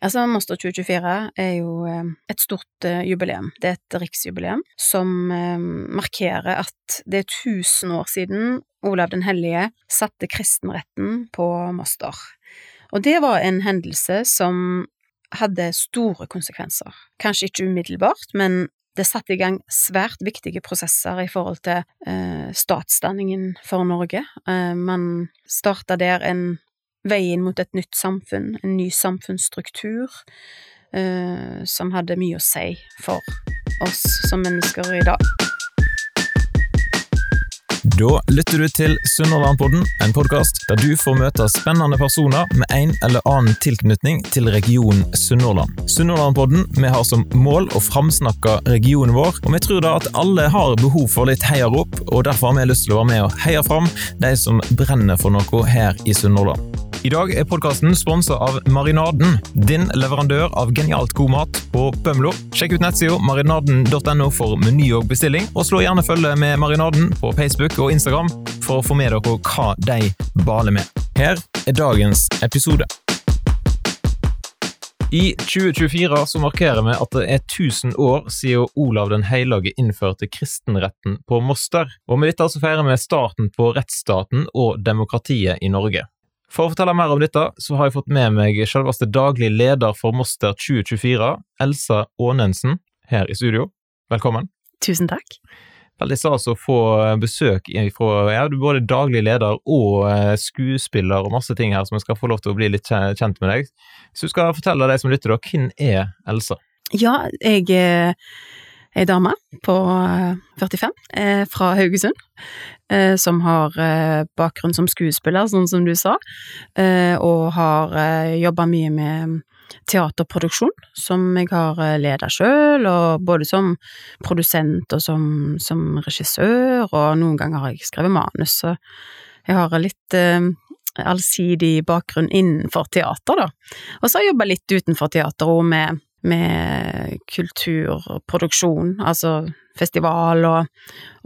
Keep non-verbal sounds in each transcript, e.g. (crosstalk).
Altså, Moster 2024 er jo eh, et stort eh, jubileum. Det er et riksjubileum som eh, markerer at det er 1000 år siden Olav den hellige satte kristenretten på Moster. Og det var en hendelse som hadde store konsekvenser. Kanskje ikke umiddelbart, men det satte i gang svært viktige prosesser i forhold til eh, statsdanningen for Norge. Eh, man starta der en vei inn mot et nytt samfunn, en ny samfunnsstruktur, eh, som hadde mye å si for oss som mennesker i dag. Da lytter du til Sunnhordlandpodden, en podkast der du får møte spennende personer med en eller annen tilknytning til regionen Sunnhordland. Sunnhordlandpodden vi har som mål å framsnakke regionen vår, og vi tror da at alle har behov for litt heiarop, og derfor har vi lyst til å være med og heie fram de som brenner for noe her i Sunnhordland. I dag er podkasten sponsa av Marinaden, din leverandør av genialt god mat på Bømlo. Sjekk ut nettsida marinaden.no for meny og bestilling, og slå gjerne følge med Marinaden på Facebook og Instagram for å få med dere hva de baler med. Her er dagens episode. I 2024 så markerer vi at det er 1000 år siden Olav den hellige innførte kristenretten på Moster, og med dette så feirer vi starten på rettsstaten og demokratiet i Norge. For å fortelle mer om dette, så har jeg fått med meg selveste daglig leder for Moster 2024, Elsa Aanensen, her i studio. Velkommen. Tusen takk. Veldig stas å få besøk fra ja, du er både daglig leder og eh, skuespiller og masse ting her som jeg skal få lov til å bli litt kjent med deg. Hvis du skal fortelle deg som lytter, da, hvem er Elsa? Ja, jeg er ei dame på 45 eh, fra Haugesund, eh, som har eh, bakgrunn som skuespiller, sånn som du sa, og har jobba mye med teaterproduksjon, som jeg har leda sjøl, og både som produsent og som, som, regissør, og noen ganger har jeg skrevet manus, så jeg har litt allsidig bakgrunn innenfor teater, da. Og så har jeg jobba litt utenfor teater òg, med med kulturproduksjon, altså festival og,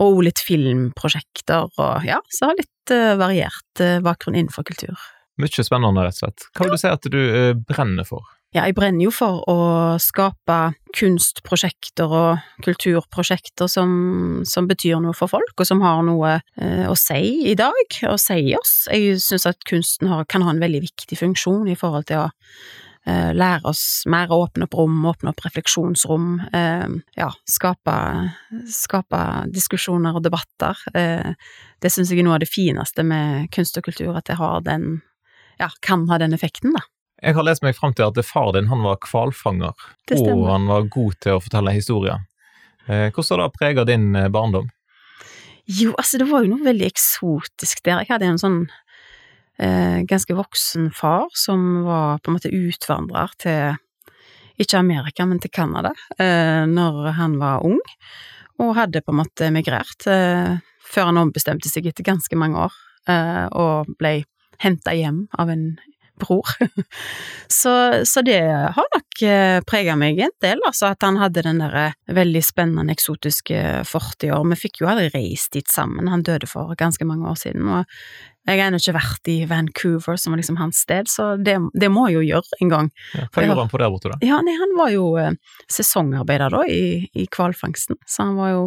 og litt filmprosjekter og ja, så har litt uh, variert uh, bakgrunn innenfor kultur. Mye spennende, rett og slett. Hva vil du si at du uh, brenner for? Ja, jeg brenner jo for å skape kunstprosjekter og kulturprosjekter som, som betyr noe for folk, og som har noe eh, å si i dag, og si oss. Jeg syns at kunsten har, kan ha en veldig viktig funksjon i forhold til å lære oss mer å åpne opp rom, åpne opp refleksjonsrom, eh, ja, skape, skape diskusjoner og debatter. Eh, det syns jeg er noe av det fineste med kunst og kultur, at det har den, ja, kan ha den effekten, da. Jeg har lest meg fram til at far din han var hvalfanger, og han var god til å fortelle historier. Hvordan har det preget din barndom? Jo, altså det var jo noe veldig eksotisk der. Jeg hadde en sånn eh, ganske voksen far som var på en måte utvandrer til ikke Amerika, men til Canada, eh, når han var ung, og hadde på en måte migrert eh, før han ombestemte seg etter ganske mange år, eh, og ble henta hjem av en bror. (laughs) så, så, det har nok eh, prega meg en del, altså at han hadde den derre veldig spennende, eksotiske fortida. Vi fikk jo aldri reist dit sammen, han døde for ganske mange år siden, og jeg har ennå ikke vært i Vancouver, som var liksom hans sted, så det, det må jeg jo gjøre en gang. Ja, hva gjorde han på der borte, da? Ja, nei, Han var jo eh, sesongarbeider da, i, i hvalfangsten, så han var jo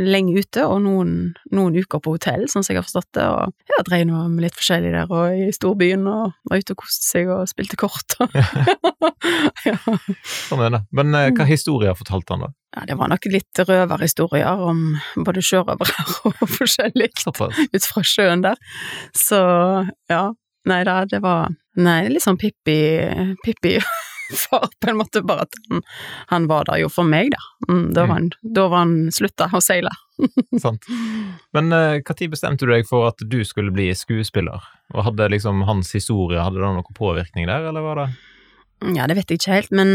lenge ute, og noen, noen, uker på hotell, sånn som jeg har forstått det, og jeg drev nå med litt forskjellig der, og i storbyen, og var ute og koste seg og spilte kort. (laughs) ja. Sånn er det. Men eh, hva historier fortalte han, da? Ja, det var nok litt røverhistorier om både sjørøvere (laughs) og forskjellig ut fra sjøen der. Så ja, nei da, det var Nei, litt sånn Pippi, Pippi (laughs) far, på en måte, bare at han, han var der jo for meg, da. Mm, da, var han, da var han slutta å seile. (laughs) Sant. Men når uh, tid bestemte du deg for at du skulle bli skuespiller? Og hadde liksom hans historie, hadde det noen påvirkning der, eller var det Ja, det vet jeg ikke helt, men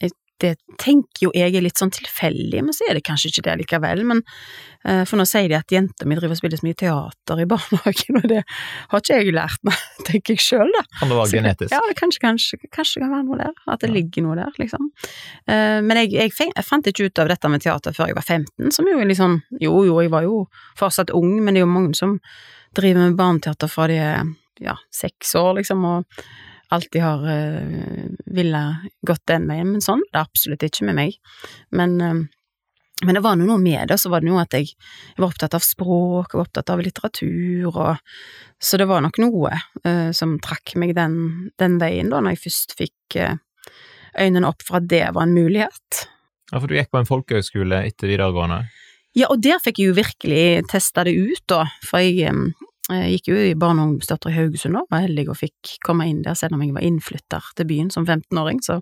jeg det tenker jo jeg er litt sånn tilfeldig, men så er det kanskje ikke det likevel. Men uh, for nå sier de at jenta mi driver og spiller så mye teater i barnehagen, (laughs) og det har ikke jeg lært meg, (laughs) tenker jeg sjøl, da. Kan det være så, genetisk? Ja, kanskje, kanskje, kanskje kan være noe der. At det ja. ligger noe der, liksom. Uh, men jeg, jeg, jeg, fant ikke ut av dette med teater før jeg var 15, som jo er litt sånn Jo, jo, jeg var jo fortsatt ung, men det er jo mange som driver med barneteater fra de er ja, seks år, liksom, og alltid har uh, ville gått den veien, men sånn det er absolutt ikke med meg. Men, uh, men det var noe med det, så var det noe at jeg, jeg var opptatt av språk jeg var opptatt av litteratur, og, så det var nok noe uh, som trakk meg den, den, veien, da, når jeg først fikk øynene opp for at det var en mulighet. Ja, for du gikk på en folkehøyskole etter videregående? Ja, og der fikk jeg jo virkelig testa det ut, da, for jeg jeg gikk jo i barne- og ungdomsteatret i Haugesund og var heldig og fikk komme inn der selv om jeg var innflytter til byen som 15-åring, så,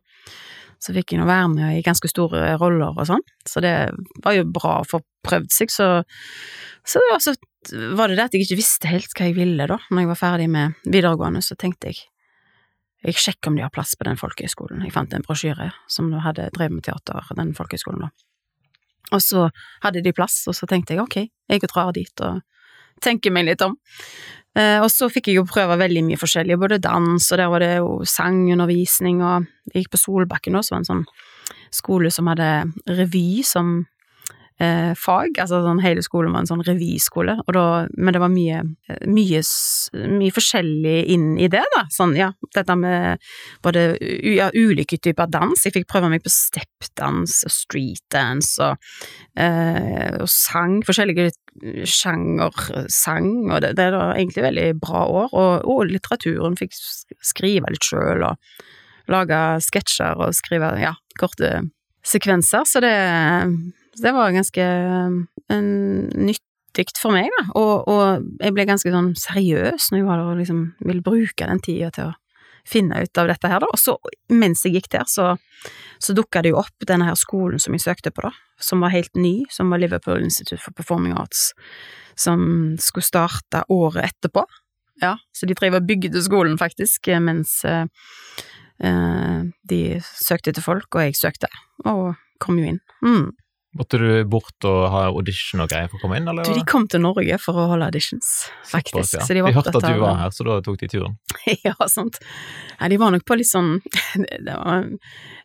så, fikk jeg nå være med i ganske store roller og sånn, så det var jo bra å få prøvd seg, så, så, så var det det at jeg ikke visste helt hva jeg ville da, når jeg var ferdig med videregående, så tenkte jeg jeg sjekker om de har plass på den folkehøyskolen, jeg fant en brosjyre som hadde drevet med teater, den folkehøyskolen da. Og så hadde de plass, og så tenkte jeg ok, jeg drar dit og tenker meg litt om. Eh, og så fikk jeg jo prøve veldig mye forskjellig, både dans, og der var det jo sangundervisning, og jeg gikk på Solbakken også, en sånn skole som hadde revy som eh, fag. Altså sånn hele skolen var en sånn revyskole, Men det var mye, mye, mye forskjellig inn i det, da. Sånn, ja, dette med både ja, ulike typer dans. Jeg fikk prøve meg på steppdans og streetdance og, eh, og sang. Forskjellige sjanger sang, og det, det var egentlig veldig bra år. Og, og litteraturen fikk skrive litt sjøl, og lage sketsjer og skrive, ja, korte sekvenser, så det så det var ganske eh, nyttig for meg, da, og, og, jeg ble ganske sånn seriøs når jeg var der og liksom ville bruke den tida til å finne ut av dette her, da. Og så, mens jeg gikk der, så, så dukka det jo opp denne her skolen som jeg søkte på, da, som var helt ny, som var Liverpool Institute for Performing Arts, som skulle starte året etterpå. Ja, så de drev og bygde skolen, faktisk, mens eh, de søkte etter folk, og jeg søkte, og kom jo inn. Mm. Måtte du bort og ha audition og greier for å komme inn, eller? Du, de kom til Norge for å holde auditions, faktisk. Såpass, ja. De, de hørte at du var her, så da tok de turen? (laughs) ja, sant. Ja, de var nok på litt sånn (laughs) Det var,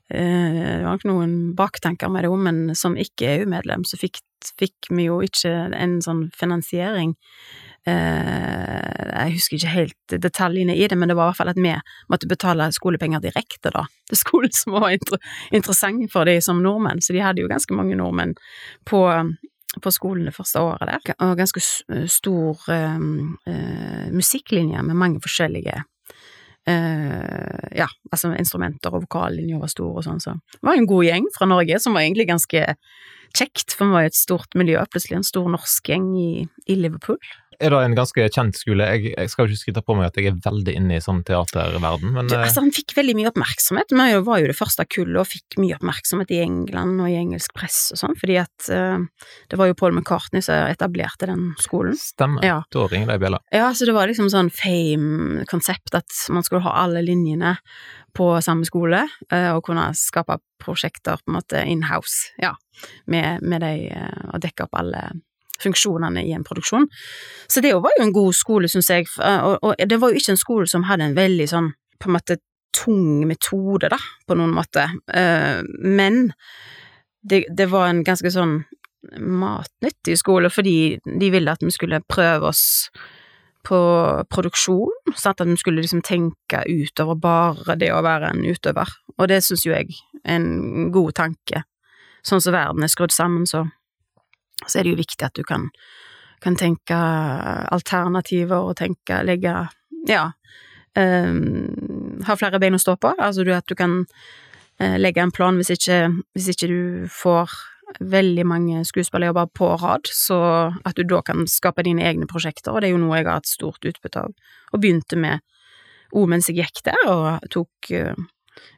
eh, det var nok noen baktanker med det òg, men som ikke EU-medlem, så fikk, fikk vi jo ikke en sånn finansiering jeg husker ikke helt detaljene i det, men det var i hvert fall at vi måtte betale skolepenger direkte, da, til skolen, som var inter interessant for de som nordmenn, så de hadde jo ganske mange nordmenn på på skolen det første året der, og ganske stor um, uh, musikklinje med mange forskjellige uh, ja, altså instrumenter, og vokallinjer var stor og sånn, så det var en god gjeng fra Norge som var egentlig ganske kjekt, for vi var jo et stort miljø, plutselig en stor norsk gjeng i, i Liverpool er da en ganske kjent skole. Jeg, jeg skal jo ikke skryte på meg at jeg er veldig inne i sånn teaterverden, men du, altså, Han fikk veldig mye oppmerksomhet. Vi var jo det første kullet og fikk mye oppmerksomhet i England og i engelsk press og sånn, fordi at uh, det var jo Paul McCartney som etablerte den skolen. Stemmer. Ja. Da ringer det i bjella. Ja, så det var liksom sånn fame-konsept at man skulle ha alle linjene på samme skole, uh, og kunne skape prosjekter på en måte in-house, ja, med, med de, og dekke opp alle funksjonene i en produksjon. Så det var jo en god skole, syns jeg, og, og, det var jo ikke en skole som hadde en veldig sånn på en måte tung metode, da, på noen måte, uh, men det, det, var en ganske sånn matnyttig skole, fordi de ville at vi skulle prøve oss på produksjon, sånn at vi skulle liksom tenke utover bare det å være en utøver, og det syns jo jeg er en god tanke. Sånn som verden er skrudd sammen, så så er det jo viktig at du kan, kan tenke alternativer og tenke, legge Ja. Um, ha flere bein å stå på, altså du, at du kan uh, legge en plan hvis ikke, hvis ikke du får veldig mange skuespillerjobber på rad, så at du da kan skape dine egne prosjekter, og det er jo noe jeg har hatt stort utbytte av, og begynte med òg mens jeg gikk der, og tok uh,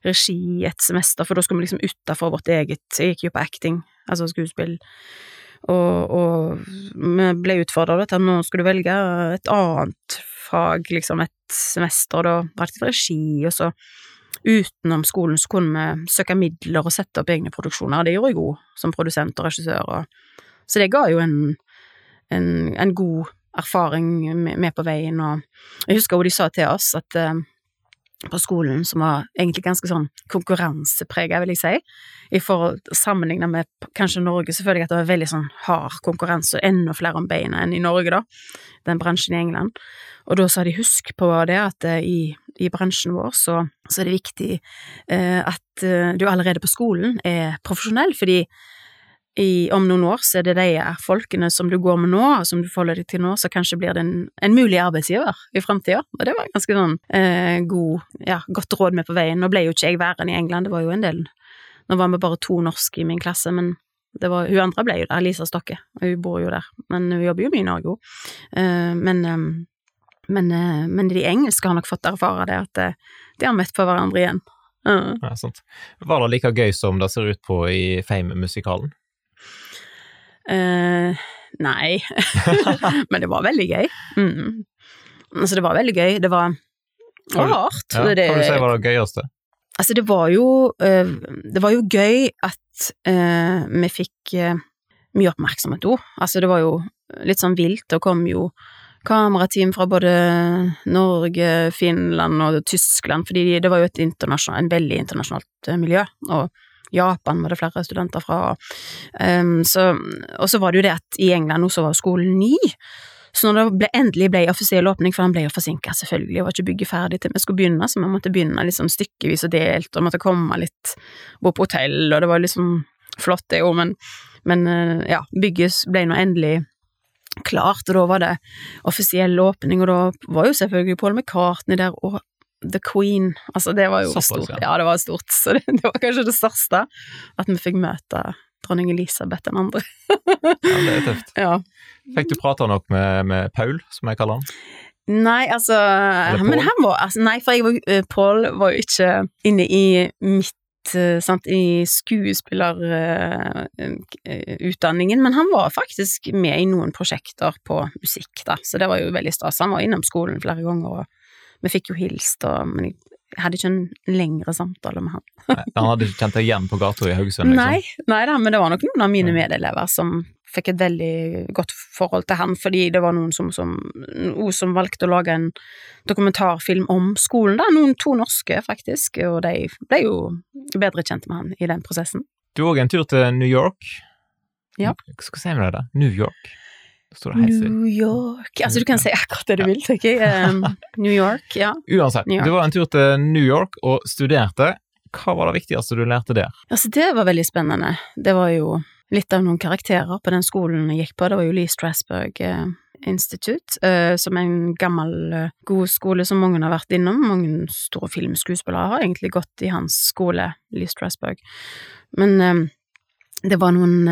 regi et semester, for da skulle vi liksom utafor vårt eget Jeg gikk jo på acting, altså skuespill, og, vi ble utfordra til at nå skulle du velge et annet fag, liksom et semester, da. Var det regi, og så utenom skolen så kunne vi søke midler og sette opp egne produksjoner, og det gjorde jeg òg, som produsent og regissør, og så det ga jo en, en, en god erfaring med, med, på veien, og jeg husker hvor de sa til oss at uh, på skolen som var egentlig ganske sånn konkurranseprega, vil jeg si, i forhold sammenligna med kanskje Norge, jeg at det var veldig sånn hard konkurranse, og enda flere om beina enn i Norge, da, den bransjen i England. Og da sa de husk på det at uh, i, i, bransjen vår så, så er det viktig eh, at uh, du allerede på skolen er profesjonell, fordi i, om noen år så er det de folkene som du går med nå, og som du forholder deg til nå, så kanskje blir det en, en mulig arbeidsgiver i framtida. Og det var ganske sånn eh, god, ja, godt råd med på veien. Nå ble jo ikke jeg værende i England, det var jo en del Nå var vi bare to norske i min klasse, men det var, hun andre ble jo der, Lisa Stokke, og hun bor jo der, men hun jobber jo mye i Norge, hun. Eh, men, eh, men, eh, men, de engelske har nok fått erfare det, at eh, de har møtt på hverandre igjen. Uh. Ja, sant. Var det like gøy som det ser ut på i Fame-musikalen? Uh, nei, (laughs) men det var veldig gøy. Mm. Altså, det var veldig gøy. Det var, det var hardt. Ja, det, kan du si var det gøyeste? Altså, det var jo uh, Det var jo gøy at uh, vi fikk mye oppmerksomhet òg. Altså, det var jo litt sånn vilt. Det kom jo kamerateam fra både Norge, Finland og Tyskland, fordi det var jo et en veldig internasjonalt miljø. og Japan var det flere studenter fra. Um, så, og så var det jo det at i England nå så var skolen ny. Så når det ble, endelig ble offisiell åpning, for den ble jo forsinka, selvfølgelig, og var ikke bygget ferdig til vi skulle begynne, så vi måtte begynne liksom stykkevis og delt, og måtte komme litt, bo på hotell, og det var liksom flott, det jo, men, men eh, ja, bygget ble nå endelig klart, og da var det offisiell åpning, og da var jo selvfølgelig Paul McCartney der, og The Queen. Altså, det var jo Såpass, stort. Ja. ja. det var stort. (laughs) Så det, det, var kanskje det største, at vi fikk møte dronning Elisabeth den andre. ja, det er tøft. (laughs) Ja. Fikk du prata nok med, med, Paul, som jeg kaller han? Nei, altså Men han var altså, Nei, for jeg uh, Paul var jo ikke inne i mitt uh, sant, i skuespillerutdanningen, men han var faktisk med i noen prosjekter på musikk, da, så det var jo veldig stas. Han var innom skolen flere ganger og vi fikk jo hilst, og, men jeg hadde ikke en lengre samtale med han. nei, han hadde ikke kjent deg igjen på gata i Haugesund? Liksom. Nei, nei da, men det var nok noen av mine medelever som fikk et veldig godt forhold til han, fordi det var noen som, som, som valgte å lage en dokumentarfilm om skolen, da. Noen to norske, faktisk, og de ble jo bedre kjent med han i den prosessen. Du òg en tur til New York. Ja. Hva skal vi si med det, da? New York? New York Altså, du kan si akkurat det du vil, tenker jeg. Um, (laughs) New York, ja. Uansett, York. du var en tur til New York og studerte. Hva var det viktigste du lærte der? Altså, det var veldig spennende. Det var jo litt av noen karakterer på den skolen jeg gikk på. Det var jo Lee Strasberg eh, Institute, eh, som er en gammel, eh, god skole som mange har vært innom. Mange store filmskuespillere har egentlig gått i hans skole, Lee Strasberg. Men det var noen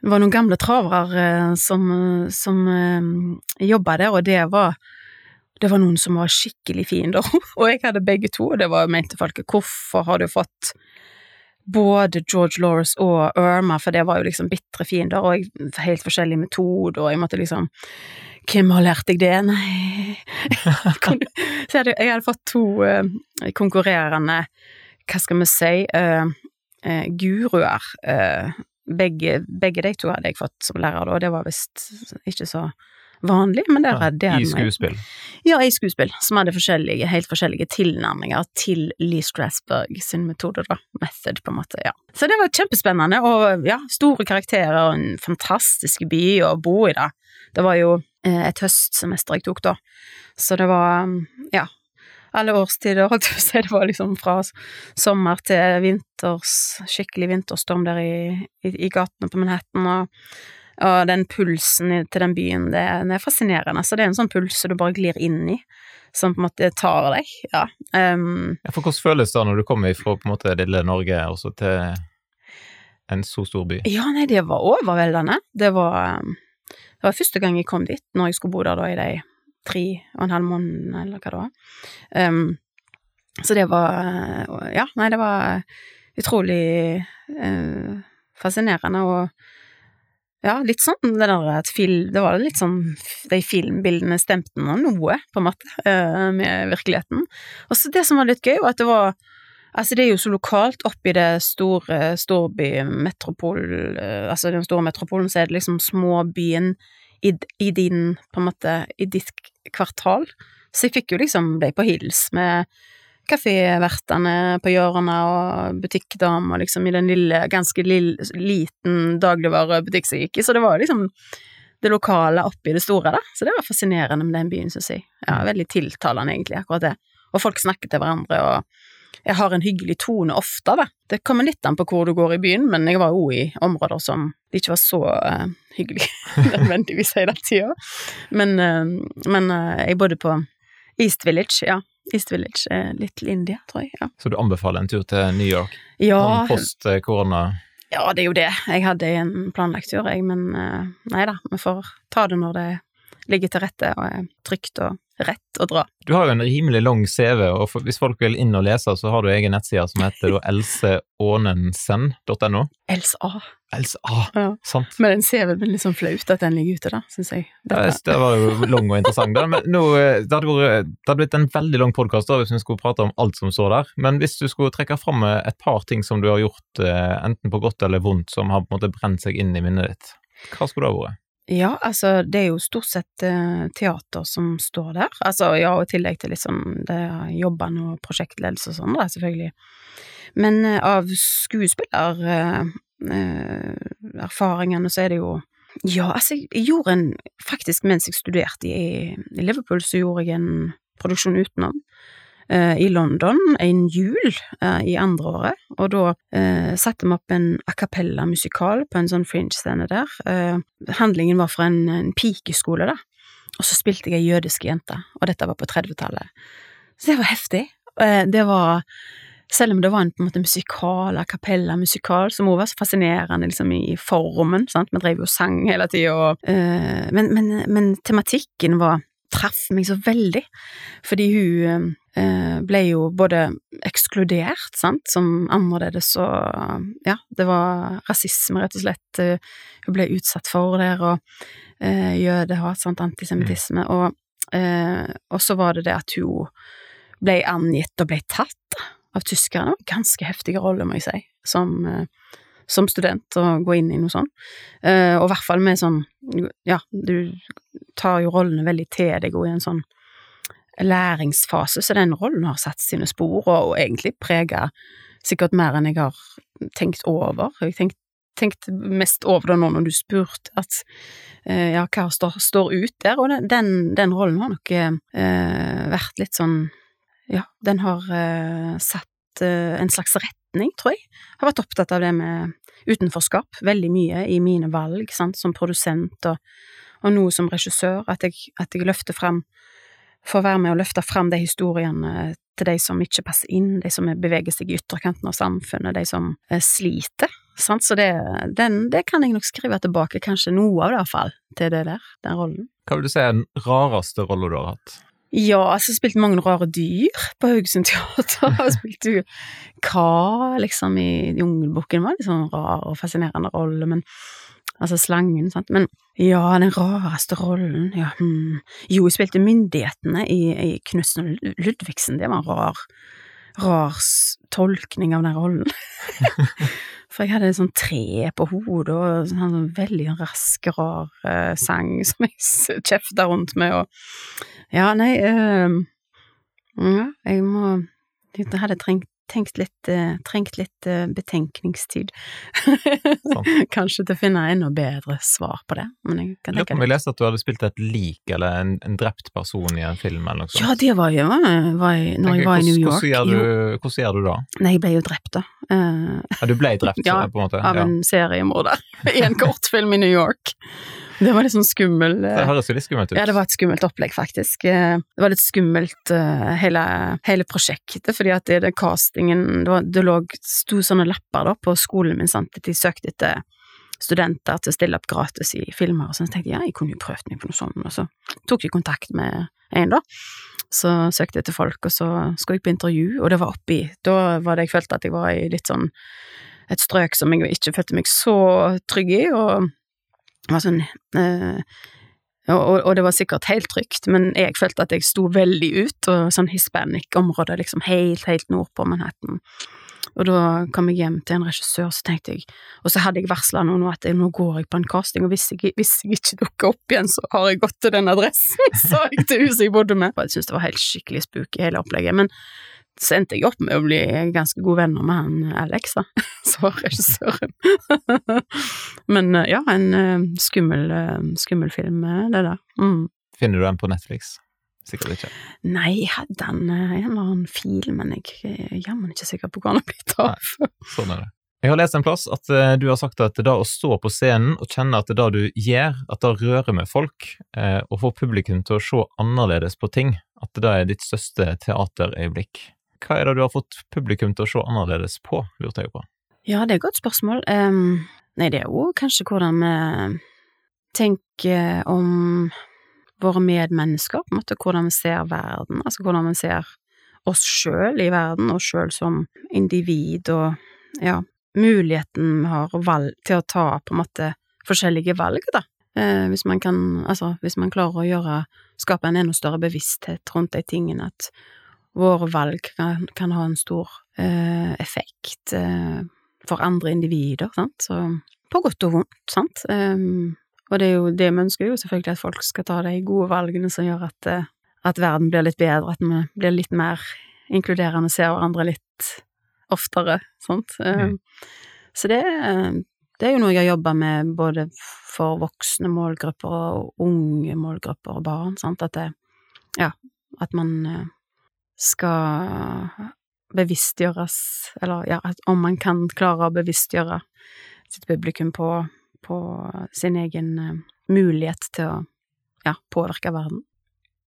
det var noen gamle travere eh, som, som eh, jobba der, og det var det var noen som var skikkelig fiender, (laughs) og jeg hadde begge to, og det var mente folket hvorfor har du fått både George Laurice og Irma, for det var jo liksom bitre fiender, og helt forskjellig metode, og jeg måtte liksom Hvem har lært deg det? Nei. (laughs) Så jeg hadde, fått to uh, konkurrerende, hva skal vi si, guruer begge, begge de to hadde jeg fått som lærer, og det var visst ikke så vanlig, men der hadde jeg I skuespill? Ja, i skuespill, som hadde forskjellige, helt forskjellige tilnærminger til Lee Strasberg sin metode, da. Method, på en måte, ja. Så det var kjempespennende, og ja, store karakterer og en fantastisk by å bo i, da. Det var jo eh, et høstsemester jeg tok da, så det var, ja, alle årstider, holdt jeg på å si. (laughs) Det var liksom fra sommer til vinters, skikkelig vinterstorm der i, i, i gatene på Manhattan, og, og den pulsen til den byen, det, det, er fascinerende. Så det er en sånn puls som du bare glir inn i, som på en måte tar deg, ja. Um, ja for hvordan føles det når du kommer fra på en måte lille Norge også til en så stor by? Ja, nei, det var overveldende. Det var, det var første gang jeg kom dit, når jeg skulle bo der da i de tre og en halv måned, eller hva det var. Um, så det var Ja, nei, det var utrolig uh, fascinerende og ja, litt sånn det der at fil, Det var litt sånn De filmbildene stemte nå noe, på en måte, uh, med virkeligheten. Og så det som var litt gøy, var at det var Altså, det er jo så lokalt oppi det store storbymetropol Altså den store metropolen, så er det liksom småbyen i, i, din, på en måte, i ditt kvartal. Så jeg fikk jo liksom ble på hils med kafévertene på hjørnet og butikkdama liksom i den lille, ganske lille, liten dagligvarebutikk som jeg gikk i, så det var liksom det lokale oppi det store, da. Så det var fascinerende med den byen, syns jeg. Ja, veldig tiltalende, egentlig, akkurat det. Og folk snakket til hverandre, og jeg har en hyggelig tone ofte, da. Det kommer litt an på hvor du går i byen, men jeg var jo i områder som det ikke var så uh, hyggelig (laughs) nødvendigvis hele tida. Men, uh, men uh, jeg bodde på East Village, ja. East Village, Little India, tror jeg. ja. Så du anbefaler en tur til New York? Ja. Post korona? Ja, det er jo det. Jeg hadde en planlagt tur, jeg, men nei da, vi får ta det når det ligger til rette og er trygt og rett å dra. Du har jo en rimelig lang CV, og hvis folk vil inn og lese, så har du egen nettside som heter (laughs) elseånensen.no. Elsa. Elsa, ja. sant. Men den CV blir litt sånn flaut at den ligger ute, da, syns jeg. Ja, det var jo lang og interessant. Da. Men nå, eh, det, hadde vært, det hadde blitt en veldig lang podkast hvis vi skulle prate om alt som står der. Men hvis du skulle trekke fram et par ting som du har gjort, eh, enten på godt eller vondt, som har på en måte brent seg inn i minnet ditt, hva skulle det ha vært? Ja, altså det er jo stort sett uh, teater som står der. Altså ja, og i tillegg til liksom det jobbene og prosjektledelse og sånn, da, selvfølgelig. Men uh, av skuespillererfaringene uh, så er det jo Ja, altså jeg gjorde en Faktisk mens jeg studerte i, i Liverpool, så gjorde jeg en produksjon utenom. Eh, i London en jul eh, i andre året, og da eh, satte vi opp en a cappella-musikal på en sånn fringe-scene der. Handlingen var fra en, en pikeskole, da, og så spilte jeg ei jødisk jente, og dette var på 30-tallet. Så det var heftig. Det var selv om det var en på en måte musikal, a cappella-musikal, som også var så fascinerende liksom, i formen, sant, vi drev jo sang hele tida, Øh, men, men, men, tematikken var traff meg så veldig, fordi hun eh, ble jo både ekskludert, sant, som annerledes og Ja, det var rasisme, rett og slett, hun ble utsatt for der, og eh, jødehat, sant, antisemittisme, mm. og, eh, så var det det at hun ble angitt og ble tatt av tyskerne. Ganske heftige roller, må jeg si, som eh, som student å gå inn i noe sånt. Uh, og i hvert fall med sånn Ja, du tar jo rollene veldig til deg og i en sånn læringsfase, så den rollen har satt sine spor, og, og egentlig prega sikkert mer enn jeg har tenkt over. Jeg tenkt, tenkte mest over det nå når du spurte at uh, ja, hva står, står, ut der, og den, den, rollen har nok uh, vært litt sånn Ja, den har satt en slags retning, tror jeg. Har vært opptatt av det med utenforskap veldig mye i mine valg, sant, som produsent og, og nå som regissør, at jeg, at jeg løfter fram Får være med å løfte frem de historiene til de som ikke passer inn, de som beveger seg i ytterkanten av samfunnet, de som eh, sliter. Sant? Så det, den, det kan jeg nok skrive tilbake, kanskje noe av det iallfall, til det der, den rollen. Hva vil du si er den rareste rollen du har hatt? Ja, altså jeg spilte mange rare dyr på Haugesund Teater. (laughs) Jeg spilte jo Ka, liksom, i Jungelbukken var en litt sånn rar og fascinerende rolle, men Altså slangen, sant. Men ja, den rareste rollen, ja hmm. Jo, jeg spilte myndighetene i, i Knutsen og Ludvigsen, det var en rar, rar tolkning av den rollen. (laughs) For jeg hadde et sånt tre på hodet og en sånn veldig rask, rar uh, sang som jeg kjefta rundt med og ja, nei øh, Ja, jeg må Jeg hadde trengt, tenkt litt uh, Trengt litt uh, betenkningstid. (laughs) Kanskje til å finne enda bedre svar på det. Men jeg kan tenke. Jeg leste at du hadde spilt et lik eller en, en, drept person i en film eller noe sånt. Ja, det var jo var jeg, når jeg var i New York. Hvordan gjør, du, hvordan gjør du da? Nei, jeg ble jo drept, da. Uh, ja, du ble drept, (laughs) ja, på en måte? Av en seriemorder (laughs) i en kortfilm i New York. (laughs) Det var litt sånn skummel Det eh, høres jo litt skummelt ut. Ja, det var et skummelt opplegg, faktisk. Eh, det var litt skummelt eh, hele, hele prosjektet, fordi at det, det castingen Det, var, det lå, sto sånne lapper da på skolen min, sant, at de søkte etter studenter til å stille opp gratis i filmer, og så tenkte jeg ja, jeg kunne jo prøvd meg på noe sånt, og så tok jeg kontakt med en, da. Så søkte jeg etter folk, og så skulle jeg på intervju, og det var oppi Da var det jeg følte at jeg var i litt sånn et strøk som jeg ikke følte meg så trygg i, og var sånn eh, og, og, det var sikkert helt trygt, men jeg følte at jeg sto veldig ut, og sånn hispanic-område, liksom helt, helt nord på Manhattan. Og da kom jeg hjem til en regissør, så tenkte jeg Og så hadde jeg varsla noen at jeg, nå går jeg på en casting, og hvis jeg, hvis jeg ikke dukker opp igjen, så har jeg gått til den adressen, (laughs) sa jeg til huset jeg bodde med. Jeg syntes det var helt skikkelig spooky, hele opplegget. Men så endte jeg opp med å bli ganske gode venner med han Alex, da, (laughs) som var regissøren. (laughs) Men eh, ja, en eh, skummel, eh, skummel film, eh, det der. Mm. Finner du den på Netflix? Sikkert ikke. Nei, jeg hadde den eh, en eller annen fil, men jeg er jammen ikke sikker på hvor den har blitt av. Sånn er det. Jeg har lest en plass at eh, du har sagt at det å stå på scenen og kjenne at det da du gjør, at det rører med folk, eh, og får publikum til å se annerledes på ting, at det da er ditt største teaterøyeblikk. Hva er det du har fått publikum til å se annerledes på, lurte jeg på. Ja, det er et godt spørsmål. Um, nei, det er jo kanskje hvordan vi tenker om våre medmennesker, på en måte hvordan vi ser verden, altså hvordan vi ser oss sjøl i verden, oss sjøl som individ, og ja, muligheten vi har valg, til å ta på en måte forskjellige valg, da. Eh, hvis man kan, altså, hvis man klarer å gjøre, skape en enda større bevissthet rundt de tingene, at våre valg kan, kan ha en stor eh, effekt eh, for andre individer, sant, så på godt og vondt, sant. Um, og det er jo det vi ønsker jo selvfølgelig at folk skal ta de gode valgene som gjør at, eh, at verden blir litt bedre, at vi blir litt mer inkluderende, ser hverandre litt oftere, sant. Mm. Um, Så det, eh, det er jo noe jeg har jobba med både for voksne målgrupper og unge målgrupper og barn, sant, at det, ja, at man eh, skal bevisstgjøres, eller ja, om man kan klare å bevisstgjøre sitt publikum på, på sin egen eh, mulighet til å ja, påvirke verden.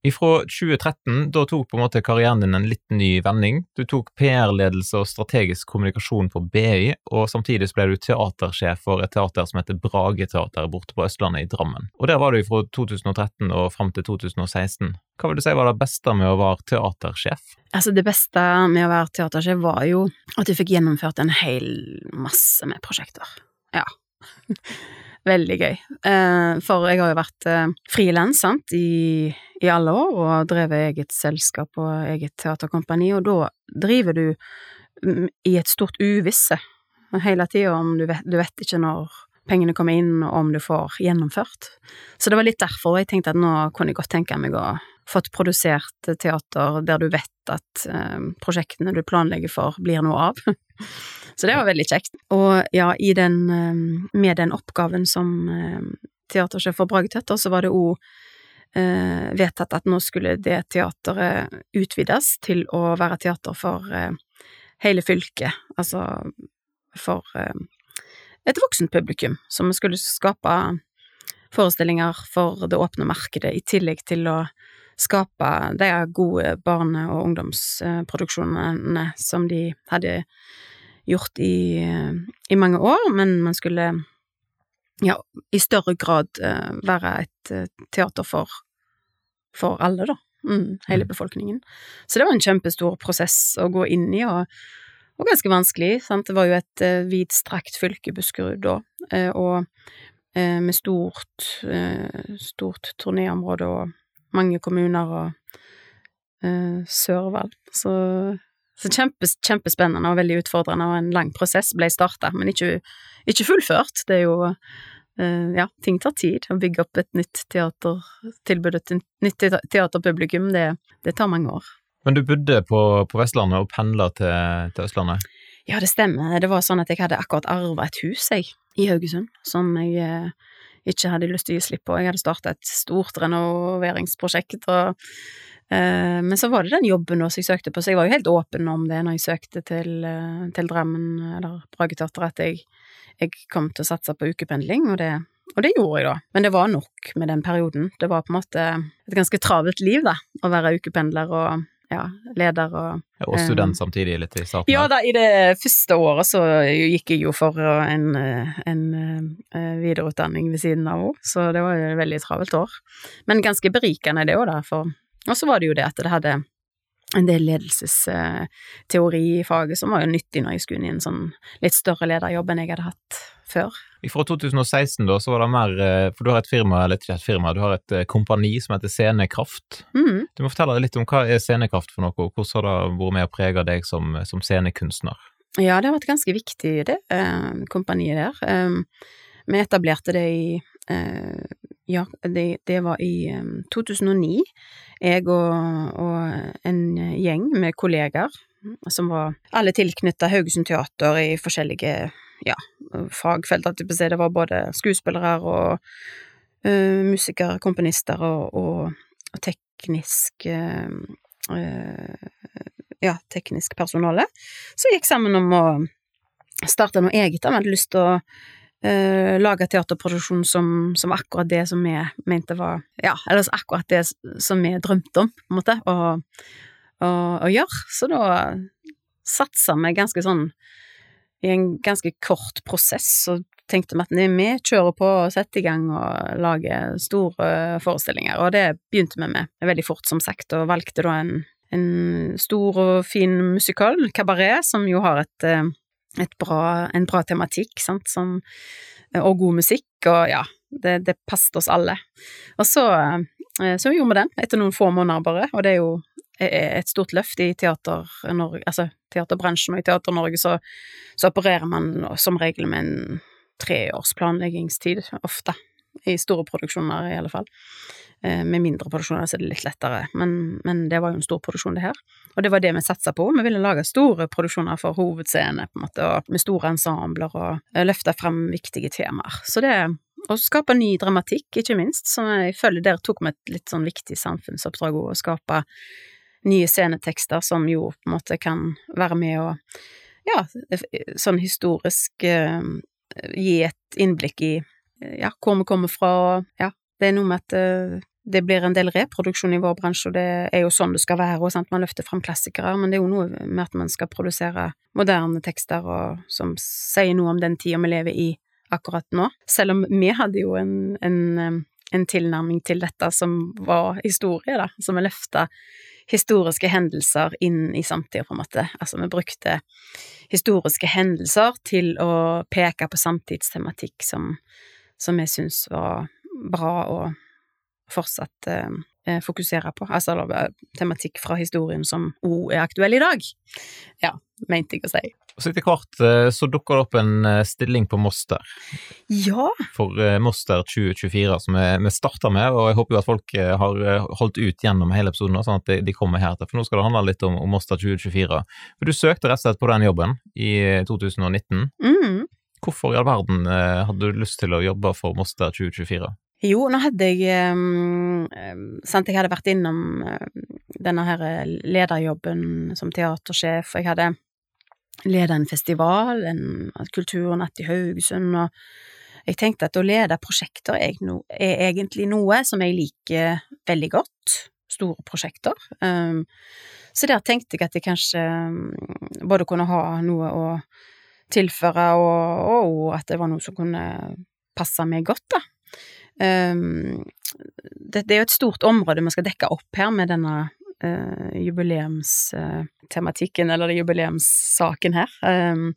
Ifra 2013, da tok på en måte karrieren din en litt ny vending. Du tok PR-ledelse og strategisk kommunikasjon på BI, og samtidig ble du teatersjef for et teater som heter Brageteatret borte på Østlandet i Drammen. Og der var du fra 2013 og fram til 2016. Hva vil du si var det beste med å være teatersjef? Altså, det beste med å være teatersjef var jo at du fikk gjennomført en hel masse med prosjekter. Ja. Veldig gøy. Eh, for jeg har jo vært eh, frilans, sant, i, i alle år, og drevet eget selskap og eget teaterkompani, og da driver du mm, i et stort uvisse hele tida om du vet, du vet ikke når pengene kommer inn, og om du får gjennomført. Så det var litt derfor jeg tenkte at nå kunne jeg godt tenke meg å fått produsert teater der du vet at eh, prosjektene du planlegger for, blir noe av. (laughs) Så det var veldig kjekt. Og ja, den, eh, med den oppgaven som eh, teatersjef for Bragetøtter, så var det òg vedtatt at nå skulle det teateret utvides til å være teater for hele fylket, altså for et voksent publikum, som skulle skape forestillinger for det åpne markedet, i tillegg til å skape de gode barne- og ungdomsproduksjonene som de hadde gjort i, i mange år, men man skulle ja, i større grad eh, være et eh, teater for, for alle, da. Mm, hele Mm. befolkningen. Så det var en kjempestor prosess å gå inn i, og, og ganske vanskelig, sant. Det var jo et uh, vidstrakt fylke, Buskerud, da, uh, og uh, med stort, uh, stort turnéområde og mange kommuner og eh, Sørvall. Så, så kjempes, kjempespennende og veldig utfordrende, og en lang prosess ble starta, men ikke, ikke fullført. Det er jo eh, ja, ting tar tid. Å bygge opp et nytt teatertilbud, et nytt teaterpublikum, det, det tar mange år. Men du bodde på, på Vestlandet og pendla til, til Østlandet. Ja, det stemmer. Det var sånn at jeg hadde akkurat arva et hus, jeg, i Haugesund, som jeg eh, ikke hadde lyst til å gi slipp på. Jeg hadde starta et stort renoveringsprosjekt, og eh, Men så var det den jobben også jeg søkte på, så jeg var jo helt åpen om det når jeg søkte til, eh, til Drammen, eller Brageteatret, at jeg, jeg kom til å satse på ukependling, og det og det gjorde jeg da, men det var nok med den perioden. Det var på en måte et ganske travelt liv, da, å være ukependler og ja, leder og Og student samtidig litt i starten. ja da, i det første året så gikk jeg jo for en, uh, en uh, videreutdanning ved siden av henne, så det var jo et veldig travelt år. Men ganske berikende det òg, da, for Og så var det jo det at det hadde en del ledelsesteori i faget som var jo nyttig når jeg skulle inn i en sånn litt større lederjobb enn jeg hadde hatt før. Fra 2016 da, så var det mer eh, For du har et firma, eller ikke et firma, du har et eh, kompani som heter Scenekraft. Mm. Du må fortelle litt om hva er Scenekraft for noe, og hvordan har det vært med å prege deg som, som scenekunstner? Ja, det har vært ganske viktig, det eh, kompaniet der. Eh, vi etablerte det i Ja, det, det var i eh, 2009. Jeg og, og en gjeng med kollegaer som var alle tilknytta Haugesund Teater i forskjellige ja, fagfelt. At det var både skuespillere og uh, musikere, komponister og, og, teknisk uh, ja, teknisk personale, som gikk sammen om å starte noe eget. Vi hadde lyst til å uh, lage teaterproduksjon som, som, akkurat det som vi mente var Ja, eller akkurat det som vi drømte om, på en måte, å gjøre. Så da satsa vi ganske sånn i en ganske kort prosess, så tenkte vi at vi kjører på og setter i gang og lager store forestillinger, og det begynte vi med veldig fort, som sagt, og valgte da en, en stor og fin musikal, Kabaret, som jo har et, eh, et bra, en bra tematikk, sant, som, og god musikk, og ja, det, det passet oss alle. Og så, eh, så gjorde vi den, etter noen få måneder bare, og det er jo et stort løft i teater altså teaterbransjen og i Teater-Norge så, så, opererer man som regel med en treårs planleggingstid, ofte. I store produksjoner, i alle fall. Eh, med mindre produksjoner så er det litt lettere, men, men, det var jo en stor produksjon, det her. Og det var det vi satsa på. Vi ville lage store produksjoner for hovedscene, på en måte, og med store ensembler, og eh, løfte frem viktige temaer. Så det og skape ny dramatikk, ikke minst, som jeg føler der tok vi et litt sånn viktig samfunnsoppdrag å skape nye scenetekster som jo på en måte kan være med å, ja, sånn historisk eh, gi et innblikk i ja, hvor vi kommer fra, og ja, det er noe med at eh, det blir en del reproduksjon i vår bransje, og det er jo sånn det skal være, og sant? man løfter fram klassikere, men det er jo noe med at man skal produsere moderne tekster og, som sier noe om den tida vi lever i akkurat nå. Selv om vi hadde jo en, en, eh, en tilnærming til dette som var historie, da, som vi løfta historiske hendelser inn i samtida, på en måte. Altså, vi brukte historiske hendelser til å peke på samtidstematikk som, som jeg syns var bra og fortsatt eh, fokusere på. Altså tematikk fra historien som òg er aktuell i dag. Ja, mente jeg å si. Så etter hvert eh, så dukker det opp en eh, stilling på Moster. Ja. For eh, Moster 2024, som vi starter med, og jeg håper jo at folk har holdt ut gjennom hele episoden, sånn at de kommer her til, for nå skal det handle litt om, om Moster 2024. For du søkte rett og slett på den jobben i 2019. Mm. Hvorfor i all verden hadde du lyst til å jobbe for Moster 2024? Jo, nå hadde jeg um, Sant, jeg hadde vært innom denne her lederjobben som teatersjef, og jeg hadde leda en festival, en kulturnatt i Haugesund, og jeg tenkte at å lede prosjekter er, no, er egentlig noe som jeg liker veldig godt, store prosjekter. Um, så der tenkte jeg at jeg kanskje både kunne ha noe å tilføre, og, og, at det var noe som kunne passe meg godt, da. Um, det, det, er jo et stort område vi skal dekke opp her med denne uh, jubileumstematikken, eller jubileumssaken her. Um,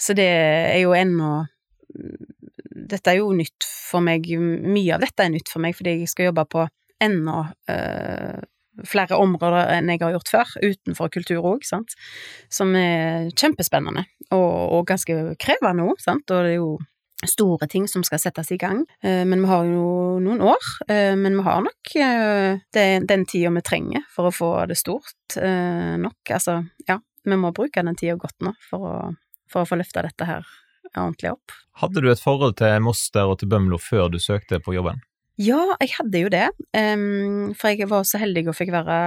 så det er jo ennå Dette er jo nytt for meg, mye av dette er nytt for meg, fordi jeg skal jobbe på enda uh, flere områder enn jeg har gjort før, utenfor kultur òg, sant, som er kjempespennende og, og ganske krevende òg, sant, og det er jo store ting som skal settes i gang. Eh, men vi har jo noen år. Eh, men vi har nok eh, den tida vi trenger for å få det stort nok. Altså, ja, vi må bruke den tida godt nå for å, for å få løfta dette her ordentlig opp. Hadde du et forhold til Moster og til Bømlo før du søkte på jobben? Ja, jeg hadde jo det. For jeg var så heldig og fikk være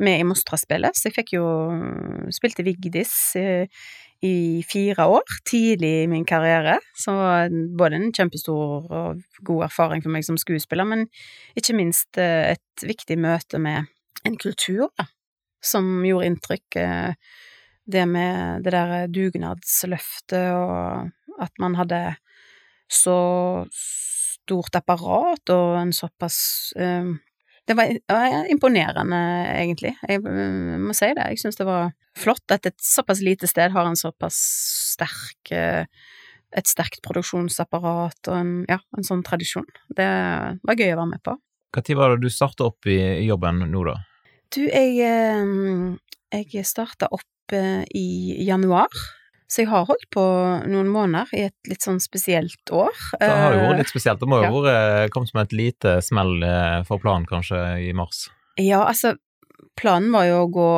med i Mostra-spillet, så jeg fikk jo Spilte Vigdis i fire år, tidlig i min karriere. Så både en kjempestor og god erfaring for meg som skuespiller, men ikke minst eh, et viktig møte med en kultur, da, som gjorde inntrykk. Eh, det med det der dugnadsløftet, og at man hadde så stort apparat og en såpass eh, det var, imponerende, egentlig. Jeg må si det. Jeg syns det var flott at et såpass lite sted har en såpass sterk eh, et sterkt produksjonsapparat og en, ja, en sånn tradisjon. Det var gøy å være med på. Når var det du starta opp i jobben nå, da? Du, jeg, eh, jeg starta opp eh, i januar så jeg har holdt på noen måneder i et litt sånn spesielt år. Det har jo vært litt spesielt. Det må jo ha ja. kommet som et lite smell for planen kanskje i mars? Ja, altså planen var jo å gå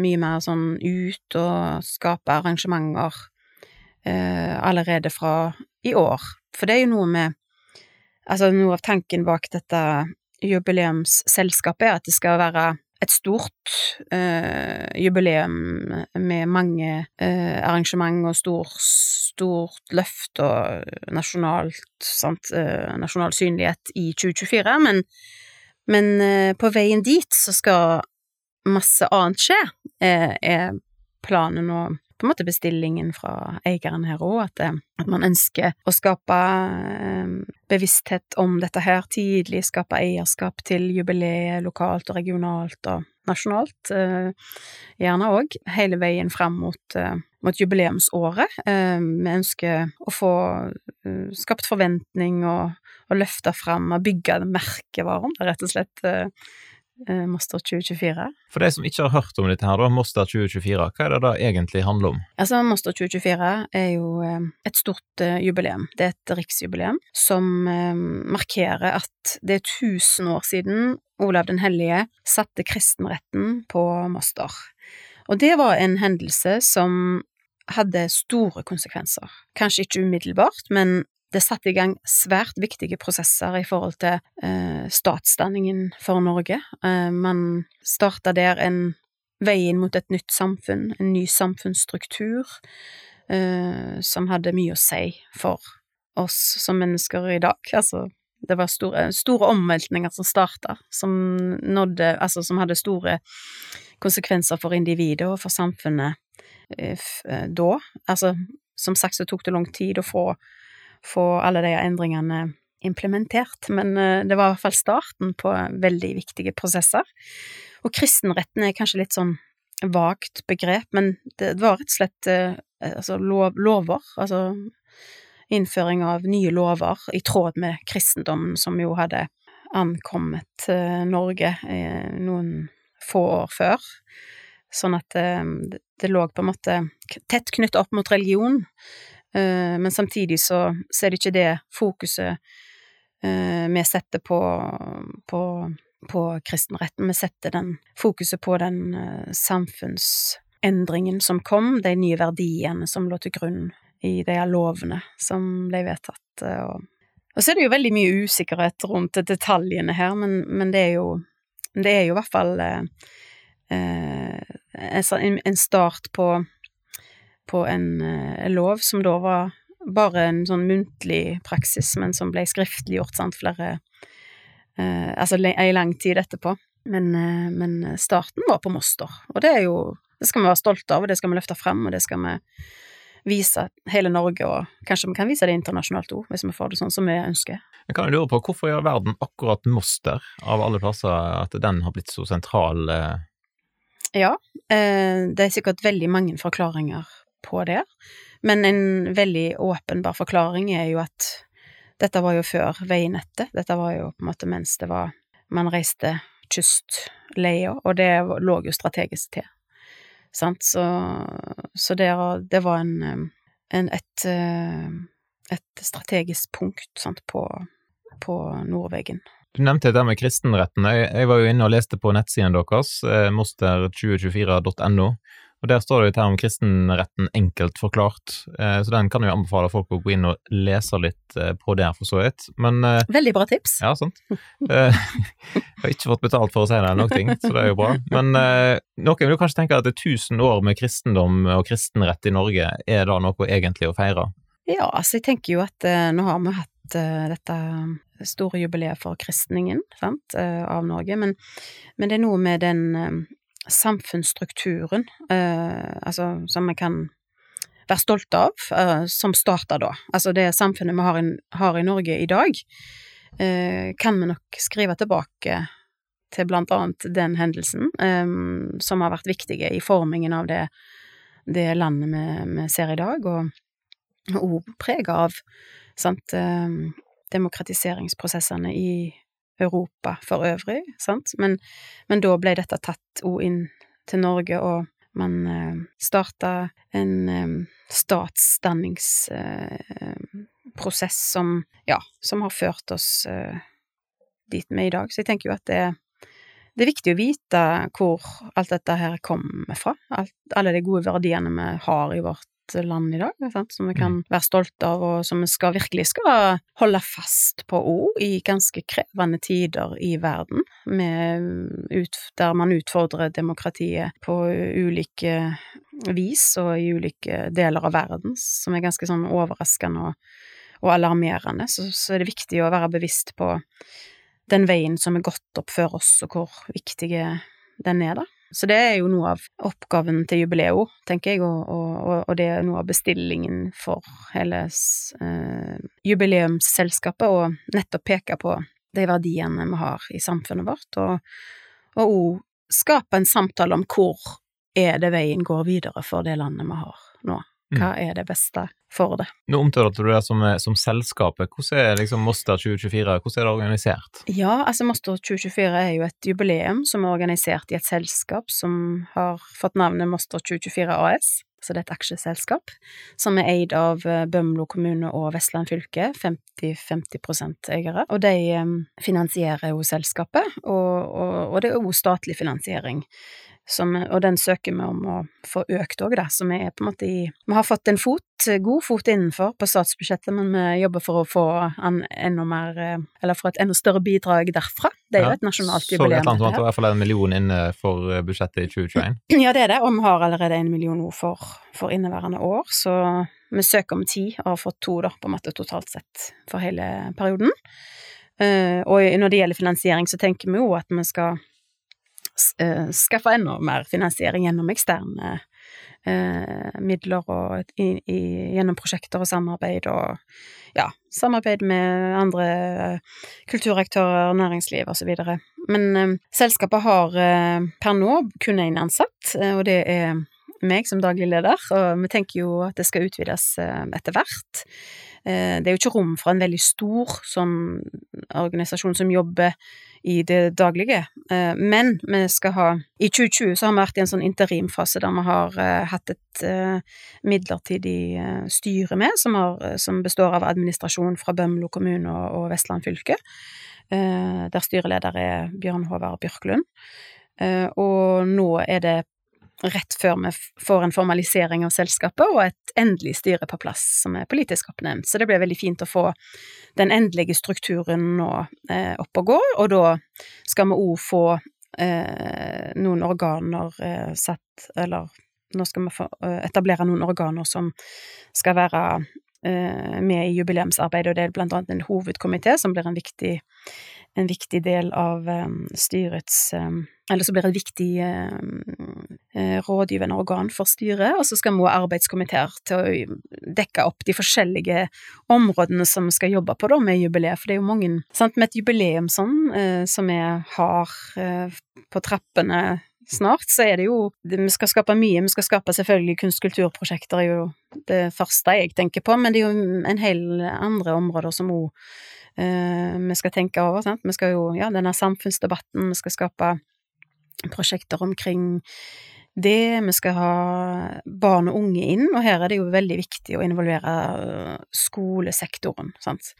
mye mer sånn ut og skape arrangementer eh, allerede fra i år. For det er jo noe med Altså, noe av tanken bak dette jubileumsselskapet er at det skal være et stort eh, jubileum med mange eh, arrangement og stor, stort løft og nasjonalt, sant, eh, nasjonal synlighet i 2024, men, men eh, på veien dit så skal masse annet skje, eh, er planen og på en måte bestillingen fra eieren her òg, at, eh, at, man ønsker å skape eh, bevissthet om dette her tidlig, skape eierskap til jubileet lokalt og regionalt og nasjonalt, eh, gjerne òg, hele veien fram mot, mot jubileumsåret. Vi ønsker å få skapt forventning og, og løfte fram og bygge merkevaren, rett og slett Eh, Moster 2024. For de som ikke har hørt om dette her, da, Moster 2024, hva er det da egentlig handler om? Altså, Moster 2024 er jo eh, et stort uh, jubileum. Det er et riksjubileum som uh, markerer at det er 1000 år siden Olav den hellige satte kristenretten på Moster. Og det var en hendelse som hadde store konsekvenser. Kanskje ikke umiddelbart, men det satte i gang svært viktige prosesser i forhold til eh, statsdanningen for Norge. Eh, man starta der en vei inn mot et nytt samfunn, en ny samfunnsstruktur, eh, som hadde mye å si for oss som mennesker i dag. Altså, det var store, store omveltninger som starta, som nådde Altså, som hadde store konsekvenser for individet og for samfunnet eh, eh, da. Altså, som sagt så tok det lang tid å få få alle de endringene implementert, men eh, det var i hvert fall starten på veldig viktige prosesser. Og kristenretten er kanskje litt sånn vagt begrep, men det var rett og slett eh, altså lov, lover, altså innføring av nye lover i tråd med kristendommen, som jo hadde ankommet eh, Norge noen få år før. Sånn at det, det lå på en måte tett knyttet opp mot religion. Eh, men samtidig så, er det ikke det fokuset eh, vi setter på, på, på kristenretten. Vi setter den fokuset på den eh, samfunnsendringen som kom, de nye verdiene som lå til grunn i de lovene som ble vedtatt. Og, og så er det jo veldig mye usikkerhet rundt detaljene her, men, men det, er jo, det er jo i hvert fall eh, en, en start på på en, en, eh, lov som da var bare en sånn muntlig praksis, men som ble skriftliggjort, sant, flere eh, Altså ei lang tid etterpå. Men, eh, men, starten var på Moster, og det er jo Det skal vi være stolte av, og det skal vi løfte frem, og det skal vi vise hele Norge, og kanskje vi kan vise det internasjonalt òg, hvis vi får det sånn som vi ønsker. Jeg kan jo lure på, hvorfor i all verden akkurat Moster, av alle plasser, at den har blitt så sentral? Eh... Ja, eh, det er sikkert veldig mange forklaringer på det. Men en veldig åpenbar forklaring er jo at dette var jo før veinettet. Dette var jo på en måte mens det var Man reiste kystleia, og det lå jo strategisk til. Sant, så, så det, det, var en, en et, et strategisk punkt sant, på, på Nordveggen. Du nevnte det med kristenretten. Jeg, jeg, var jo inne og leste på nettsiden deres, eh, moster2024.no. Og Der står det litt her om kristenretten enkelt forklart, eh, så den kan jeg anbefale folk å gå inn og lese litt eh, på der, for så vidt. Men eh, Veldig bra tips. Ja, sant. (laughs) jeg har ikke fått betalt for å si det eller ting, så det er jo bra. Men noen vil kanskje tenke at det er 1000 år med kristendom og kristenrett i Norge, er da noe egentlig å feire? Ja, altså jeg tenker jo at nå har vi hatt dette store jubileet for kristningen sant, av Norge, men, men det er noe med den samfunnsstrukturen, eh, altså som vi kan være stolte av, eh, som starta da. Altså det samfunnet vi har i, har i Norge i dag, eh, kan vi nok skrive tilbake til blant annet den hendelsen, som har vært viktige i formingen av det, det landet vi, vi, ser i dag, og òg prega av sant, demokratiseringsprosessene i Europa for øvrig, sant, men, men da ble dette tatt òg inn til Norge, og man eh, starta en eh, statsdanningsprosess som, ja, som har ført oss eh, dit vi er i dag. Så jeg tenker jo at det, det er viktig å vite hvor alt dette her kommer fra. Alt, alle de gode verdiene vi har i vårt land i dag, sant? som vi kan være stolte av, og som vi skal, virkelig skal holde fast på òg i ganske krevende tider i verden, ut, der man utfordrer demokratiet på ulike vis og i ulike deler av verden, som er ganske sånn overraskende og, og alarmerende. Så, så er det viktig å være bevisst på den veien som er gått opp før oss, og hvor viktig den er, da. Så det er jo noe av oppgaven til jubileet, tenker jeg, og, og, og, det er noe av bestillingen for hele eh, jubileumsselskapet, å nettopp peke på de verdiene vi har i samfunnet vårt, og òg skape en samtale om hvor er det veien går videre for det landet vi har nå. Mm. Hva er det beste for det? Nå omtalte du det som, eh, som selskapet. Hvordan er liksom Moster 2024 hvordan er det organisert? Ja, altså Moster 2024 er jo et jubileum som er organisert i et selskap som har fått navnet Moster 2024 AS. Så det er et aksjeselskap som er eid av eh, Bømlo kommune og Vestland fylke, 50-50 eiere. Og de eh, finansierer jo selskapet, og, og, og det er jo statlig finansiering som, og den søker vi om å få økt òg, da, så vi er på en måte i Vi har fått en fot, god fot innenfor på statsbudsjettet, men vi jobber for å få en enda mer eh, Eller for et enda større bidrag derfra. Det er jo et nasjonalt jubileum. Så et annet som i hvert fall en million inne for eh, budsjettet i 2021? Ja, det er det, og vi har allerede en million nå for, for inneværende år, så vi søker om ti, og har fått to, da, på en måte totalt sett for hele perioden. Uh, og når det gjelder finansiering, så tenker vi jo at vi skal Eh, skaffe enda mer finansiering gjennom eksterne eh, midler og i, i, gjennom prosjekter og samarbeid og ja, samarbeid med andre kulturaktører, næringsliv osv. Men eh, selskapet har eh, per nå kun én ansatt, eh, og det er meg som daglig leder, og vi tenker jo at det skal utvides eh, etter hvert. Det er jo ikke rom for en veldig stor sånn organisasjon som jobber i det daglige. Eh, men vi skal ha I 2020 så har vi vært i en sånn interimfase der vi har uh, hatt et uh, midlertidig styre med, som, har, som, består av administrasjon fra Bømlo kommune og, og Vestland fylke. der styreleder er Bjørn Håvard Bjørklund. og nå er det rett før vi får en formalisering av selskapet og et endelig styre på plass som er politisk oppnevnt. Så det blir veldig fint å få den endelige strukturen nå eh, opp og gå, og da skal vi òg få eh, noen organer eh, satt Eller nå skal vi få, eh, etablere noen organer som skal være eh, med i jubileumsarbeidet, og det er blant annet en hovedkomité som blir en viktig en viktig del av um, styrets um, Eller så blir det et viktig um, rådgivende organ for styret, og så skal vi ha arbeidskomiteer til å dekke opp de forskjellige områdene som vi skal jobbe på da med jubileet, for det er jo mange sant, Med et jubileum sånn, som vi har på trappene snart, så er det jo Vi skal skape mye. Vi skal skape selvfølgelig kunst-kulturprosjekter, er jo det første jeg tenker på, men det er jo en hel andre områder som òg eh, vi skal tenke over. Sant? Vi skal jo, ja, denne samfunnsdebatten, vi skal skape prosjekter omkring det, vi skal ha barn og unge inn, og her er det jo veldig viktig å involvere eh, skolesektoren, sant,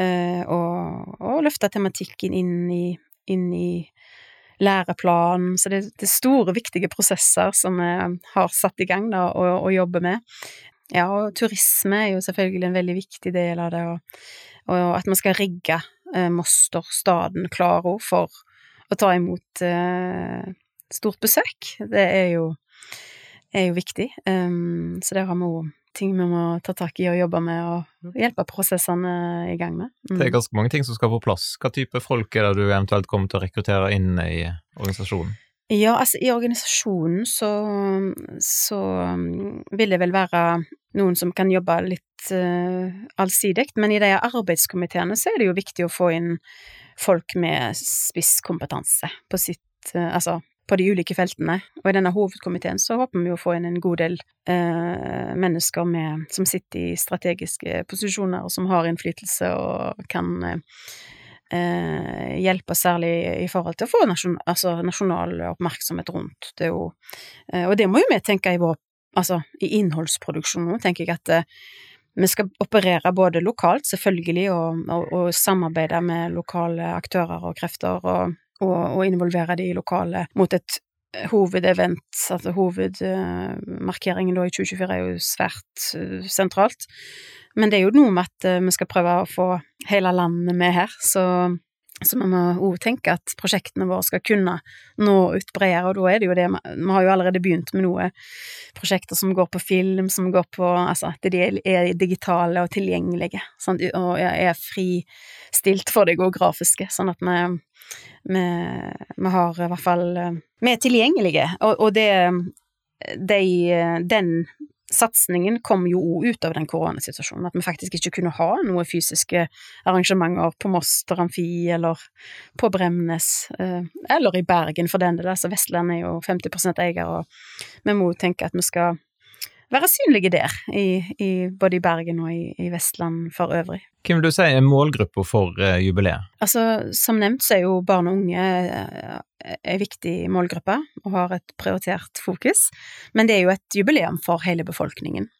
eh, og, og, løfte tematikken inn i, inn i læreplanen, så det, det, er store, viktige prosesser som vi har satt i gang da, og, og jobber med. Ja, og turisme er jo selvfølgelig en veldig viktig del av det, og og at man skal rigge eh, Moster, staden, Klaro, for å ta imot eh, stort besøk. Det er jo, er jo viktig. Um, så der har vi òg ting vi må ta tak i og jobbe med og hjelpe prosessene i gang med. Mm. Det er ganske mange ting som skal på plass. Hva type folk er det du eventuelt kommer til å rekruttere inn i organisasjonen? Ja, altså i organisasjonen så, så um, vil det vel være noen som kan jobbe litt uh, allsidig, men i de arbeidskomiteene så er det jo viktig å få inn folk med spisskompetanse på sitt uh, Altså på de ulike feltene. Og i denne hovedkomiteen så håper vi å få inn en god del uh, mennesker med, som sitter i strategiske posisjoner, og som har innflytelse og kan eh, hjelper særlig i forhold til å få nasjon, altså nasjonal oppmerksomhet rundt. Det jo, eh, og det må jo vi tenke i vår Altså, i innholdsproduksjonen tenker jeg at eh, vi skal operere både lokalt, selvfølgelig, og, og, og, samarbeide med lokale aktører og krefter, og, og, involvere de lokale mot et hovedevent, altså hovedmarkeringen da i 2024 er jo svært sentralt. Men det er jo noe med at uh, vi skal prøve å få hele landet med her, så så vi må òg tenke at prosjektene våre skal kunne nå ut bredere, og da er det jo det Vi har jo allerede begynt med noe prosjekter som går på film, som går på Altså at de er digitale og tilgjengelige, sant? og er fristilt for det geografiske, sånn at vi, vi, vi har i hvert fall Vi er tilgjengelige, og, og det de, den satsingen kom jo òg av den koronasituasjonen, at vi faktisk ikke kunne ha noen fysiske arrangementer på Moster Amfi eller på Bremnes, eh, eller i Bergen for den del. Altså Vestland er jo 50 eier, og vi må jo tenke at vi skal være synlige der, i, i, både i Bergen og i, i, Vestland for øvrig. Hvem vil du si er målgruppa for uh, jubileet? Altså, Som nevnt så er jo barn og unge uh, en viktig målgruppe og har et prioritert fokus, men det er jo et jubileum for hele befolkningen.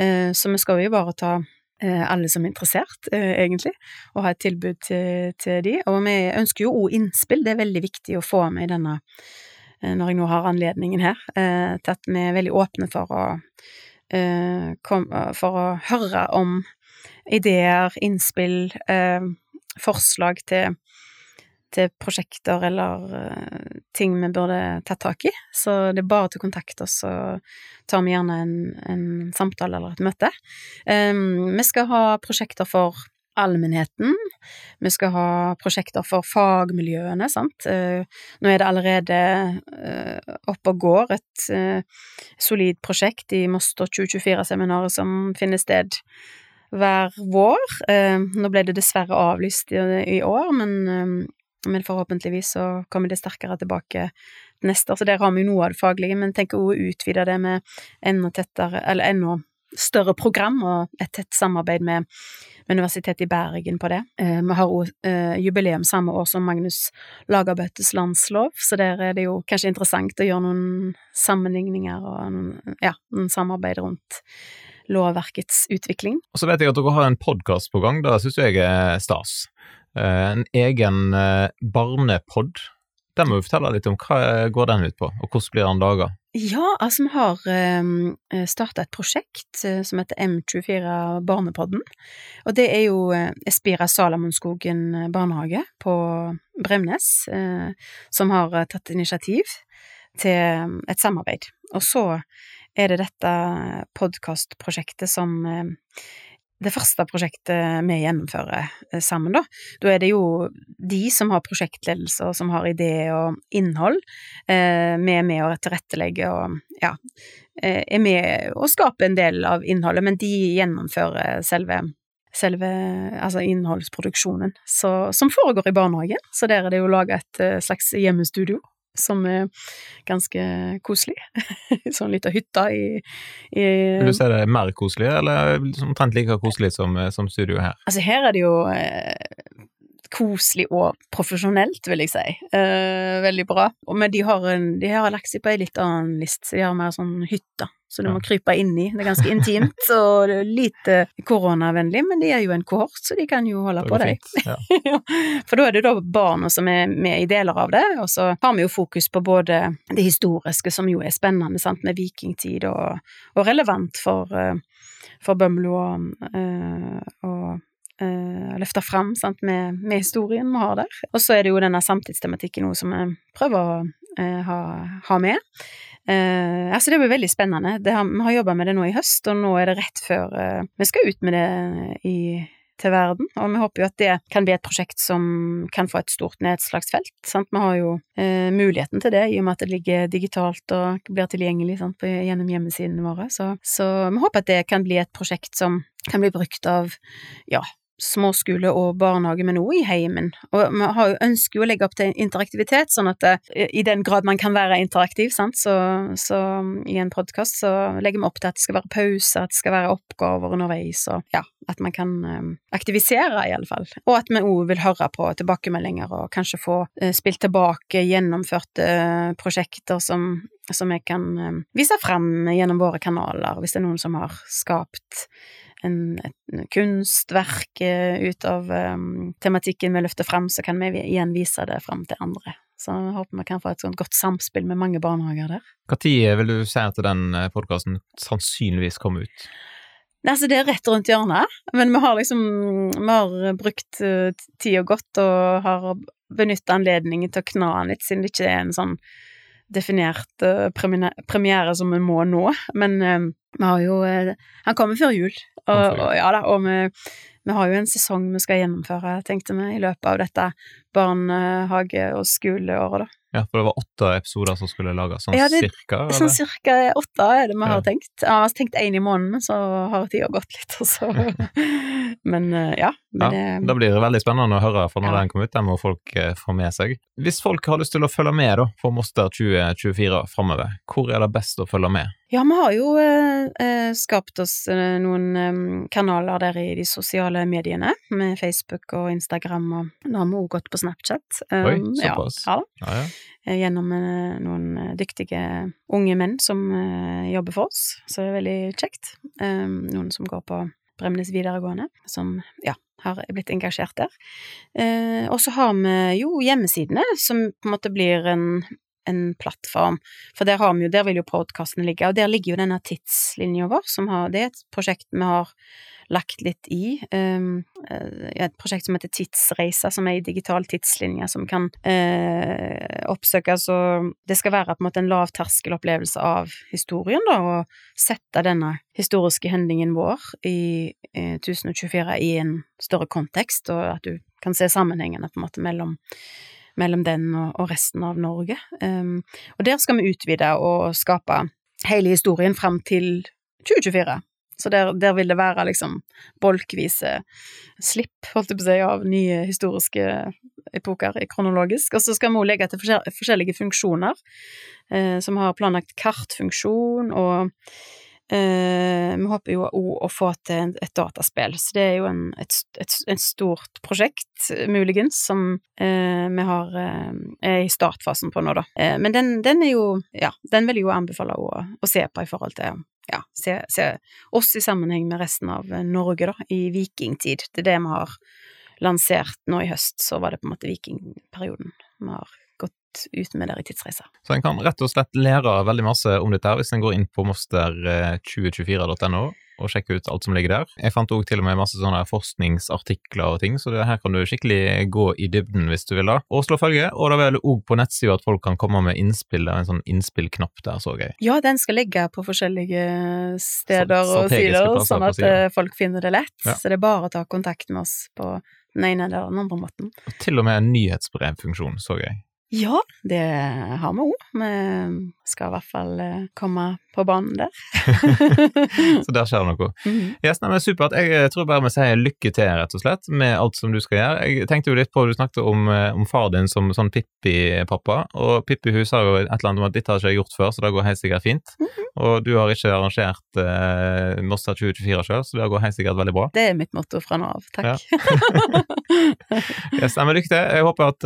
Uh, så vi skal jo ivareta alle som er interessert, egentlig, og ha et tilbud til, til de. Og vi ønsker jo òg innspill, det er veldig viktig å få med i denne når jeg nå har anledningen her, eh, til at vi er veldig åpne for å, eh, for å høre om ideer, innspill, forslag til, til prosjekter eller ting vi burde tatt tak i. Så det er bare til å kontakte oss, så tar vi gjerne en, en samtale eller et møte. Vi skal ha prosjekter for allmennheten. Vi skal ha prosjekter for fagmiljøene, sant. Eh, nå er det allerede eh, oppe og går et eh, solid prosjekt i Moster 2024-seminaret som finner sted hver vår. Nå ble det dessverre avlyst i år, men, men forhåpentligvis så kommer det sterkere tilbake neste år. Så der har vi jo noe av det faglige, men tenker å utvide det med enda tettere, eller enda større program og et tett samarbeid med Universitetet i Bergen på det. Eh, vi har òg eh, jubileum samme år som Magnus Lagerbøttes landslov, så der er det jo kanskje interessant å gjøre noen sammenligninger og noen, ja, noen samarbeid rundt lovverkets utvikling. Og så vet jeg at dere har en podkast på gang, det syns jeg er stas. Eh, en egen barnepod. Den må vi fortelle litt om. Hva går den ut på, og hvordan blir den laga? Ja, altså vi har um, ehm, starta et prosjekt uh, som heter M24 Barnepodden. Og det er jo Espira Salamonskogen eh, barnehage på Bremnes som har tatt initiativ til et samarbeid. Og så er det dette podkastprosjektet som det første prosjektet vi gjennomfører eh, sammen, da. Da er det jo de som har prosjektledelse og som har idé og innhold, eh, vi er med å tilrettelegge og ja, eh, er med å skape en del av innholdet, men de gjennomfører selve selve altså innholdsproduksjonen, så, som foregår i barnehagen. Så der er det jo laga et slags hjemmestudio som er ganske koselig. (laughs) sånn lita hytte i, i Vil du si det er mer koselig, eller omtrent like koselig som, som studio her? Altså, her er det jo eh, koselig og profesjonelt, vil jeg si. Eh, veldig bra. Men de har, en, de har lagt seg på ei litt annen list, så de har mer sånn hytte. Så du må krype inn i. Det er ganske intimt (laughs) og lite koronavennlig, men de er jo en kohort, så de kan jo holde på deg. (laughs) Ja. For da er det da barna som er med i deler av det, og så har vi jo fokus på både det historiske, som jo er spennende, sant, med vikingtid, og, og relevant for, eh, for Bømlo og, eh, og uh, løfta fram sant, med, med, historien vi har der. Og så er det jo denne samtidstematikken som vi prøver å uh, ha, ha, med. Uh, altså det blir veldig spennende. Har, vi har jobba med det nå i høst, og nå er det rett før uh, vi skal ut med det i til verden, og vi håper jo at det kan bli et prosjekt som kan få et stort nedslagsfelt. Sant? Vi har jo eh, muligheten til det, i og med at det ligger digitalt og blir tilgjengelig sant, på, gjennom hjemmesidene våre. Så, så, vi håper at det kan bli et prosjekt som kan bli brukt av ja, småskole og barnehage, men òg i heimen. Og vi har jo ønsker jo å legge opp til interaktivitet, sånn at det, eh, i den grad man kan være interaktiv, sant, så, så i en podkast så legger vi opp til at det skal være pauser, at det skal være oppgaver underveis, og ja, at man kan um, aktivisere, i alle fall. Og at vi òg vil høre på tilbakemeldinger, og kanskje få uh, spilt tilbake gjennomførte uh, prosjekter som som jeg kan um, vise frem gjennom våre kanaler, hvis det er noen som har skapt en, et kunstverk eh, ut av um, tematikken vi løfter frem, så kan vi igjen vise det frem til andre. Så jeg håper vi kan få et sånt godt samspill med mange barnehager der. Når vil du si at den podkasten sannsynligvis kommer ut? Altså, det er rett rundt hjørnet, men vi har liksom Vi har brukt uh, tida godt og har benytta anledningen til å kna den litt, siden det ikke er en sånn definert uh, premiere som vi må nå. Men uh, vi har jo Han kommer før jul, og, og ja da, og vi, vi har jo en sesong vi skal gjennomføre, tenkte vi, i løpet av dette barnehage- og skoleåret, da. Ja, for det var åtte episoder som skulle lages, sånn ja, det, cirka? Eller? Sånn cirka åtte er det vi har tenkt. Ja, vi har tenkt én i måneden, så har tida gått litt, (laughs) og så (laughs) Men eh, ja. Ja det, da blir det veldig spennende å høre, for når ja. den kommer ut, den må folk eh, få med seg. Hvis folk har lyst til å følge med da, for Moster 2024 framover, hvor er det best å følge med? Ja, vi har jo eh, eh skapt oss noen eh, kanaler der i de sosiale mediene, med Facebook og Instagram, og nå har vi òg gått på Snapchat. Um, Oi, såpass. Ja, ja. ja, Gjennom eh, noen dyktige unge menn som jobber for oss, så det er veldig kjekt. Um, noen som går på Bremnes videregående, som ja, har blitt engasjert der. Eh, og så har vi jo hjemmesidene, som på en måte blir en, en plattform, for der, vi jo, der vil jo podkastene ligge, og der ligger jo denne tidslinja vår, som har, det er et prosjekt vi har lagt litt i. Um, et prosjekt som heter Tidsreisa, som er ei digital tidslinje som kan uh, oppsøkes, og det skal være på en måte en lavterskelopplevelse av historien, da, og sette denne historiske hendingen vår i uh, 1024 i en større kontekst, og at du kan se sammenhengene på en måte mellom mellom den og, og resten av Norge. Um, og der skal vi utvide og skape hele historien fram til 2024. Så der, der, vil det være liksom bolkvise slipp, holdt jeg på å si, av nye historiske epoker kronologisk. Og så skal vi også legge til forskjellige funksjoner, eh, som har planlagt kartfunksjon, og vi håper jo òg å få til et dataspill. Så det er jo en, et, et, et stort prosjekt, muligens, som eh, vi har eh, er i startfasen på nå, da. Eh, men den, den, er jo Ja, den vil jeg jo anbefale å, å se på i forhold til ja, se, se, oss i sammenheng med resten av eh, Norge, da, i vikingtid. Det er det vi har lansert nå i høst, så var det på en måte vikingperioden vi har gått ut med der i tidsreiser. Så en kan rett og slett lære veldig masse om dette her hvis en går inn på moster2024.no og sjekke ut alt som ligger der. Jeg fant òg til og med masse sånne forskningsartikler og ting, så det her kan du skikkelig gå i dybden hvis du vil da. Og slå følge, og da vil òg på nettsida at folk kan komme med innspill. Det er en sånn innspillknapp der, så jeg. Ja, den skal ligge på forskjellige steder og sider, sånn at eh, folk finner det lett. Ja. Så det er bare å ta kontakt med oss på den ene eller den andre måten. Og til og med en nyhetsbrevfunksjon, så jeg. Ja, det har vi òg. Vi skal i hvert fall eh, komme på banen der. (laughs) så der skjer det noe. Mm -hmm. yes, nei, men Supert. Jeg tror bare vi sier lykke til, rett og slett, med alt som du skal gjøre. Jeg tenkte jo litt på, Du snakket om, eh, om far din som sånn Pippi-pappa, og Pippi hun sa jo et eller annet om at dette har ikke jeg gjort før, så det går helt sikkert fint. Mm -hmm. Og du har ikke arrangert eh, Mossa 2024 sjøl, så det går helt sikkert veldig bra. Det er mitt motto fra nå av, takk. Ja. (laughs) yes, nei, men lykke til. Jeg håper at,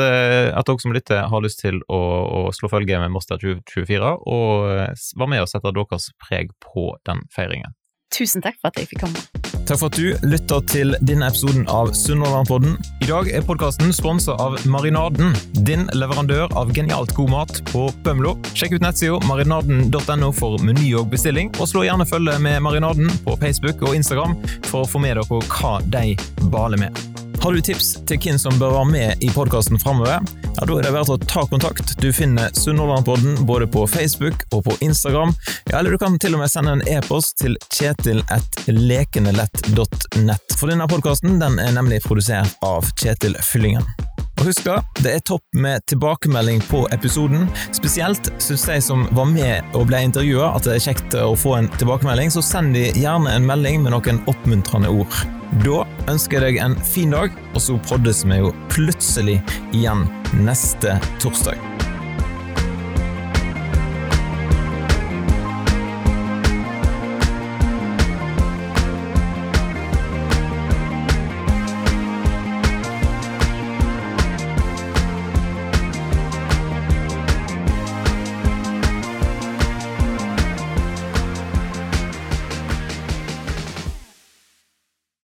at dere som lytter har lyst til å, å slå følge med Moster 2024, og være med og sette deres preg på den feiringen. Tusen takk for at jeg fikk komme. Takk for at du lytter til denne episoden av Sunnhordlandpodden. I dag er podkasten sponsa av Marinaden, din leverandør av genialt god mat på Bømlo. Sjekk ut nettsida marinaden.no for meny og bestilling, og slå gjerne følge med Marinaden på Facebook og Instagram for å få med dere hva de baler med. Har du tips til hvem som bør være med i podkasten framover? Ja, da er det verdt å ta kontakt. Du finner Sunnhordlandpodden både på Facebook og på Instagram. Ja, eller du kan til og med sende en e-post til kjetil.lekenelett.nett. For denne podkasten den er nemlig produsert av Kjetil Fyllingen. Og husk da, det er topp med tilbakemelding på episoden. Spesielt syns jeg som var med og ble intervjua at det er kjekt å få en tilbakemelding, så send de gjerne en melding med noen oppmuntrende ord. Da ønsker jeg deg en fin dag, og så poddes vi jo plutselig igjen neste torsdag.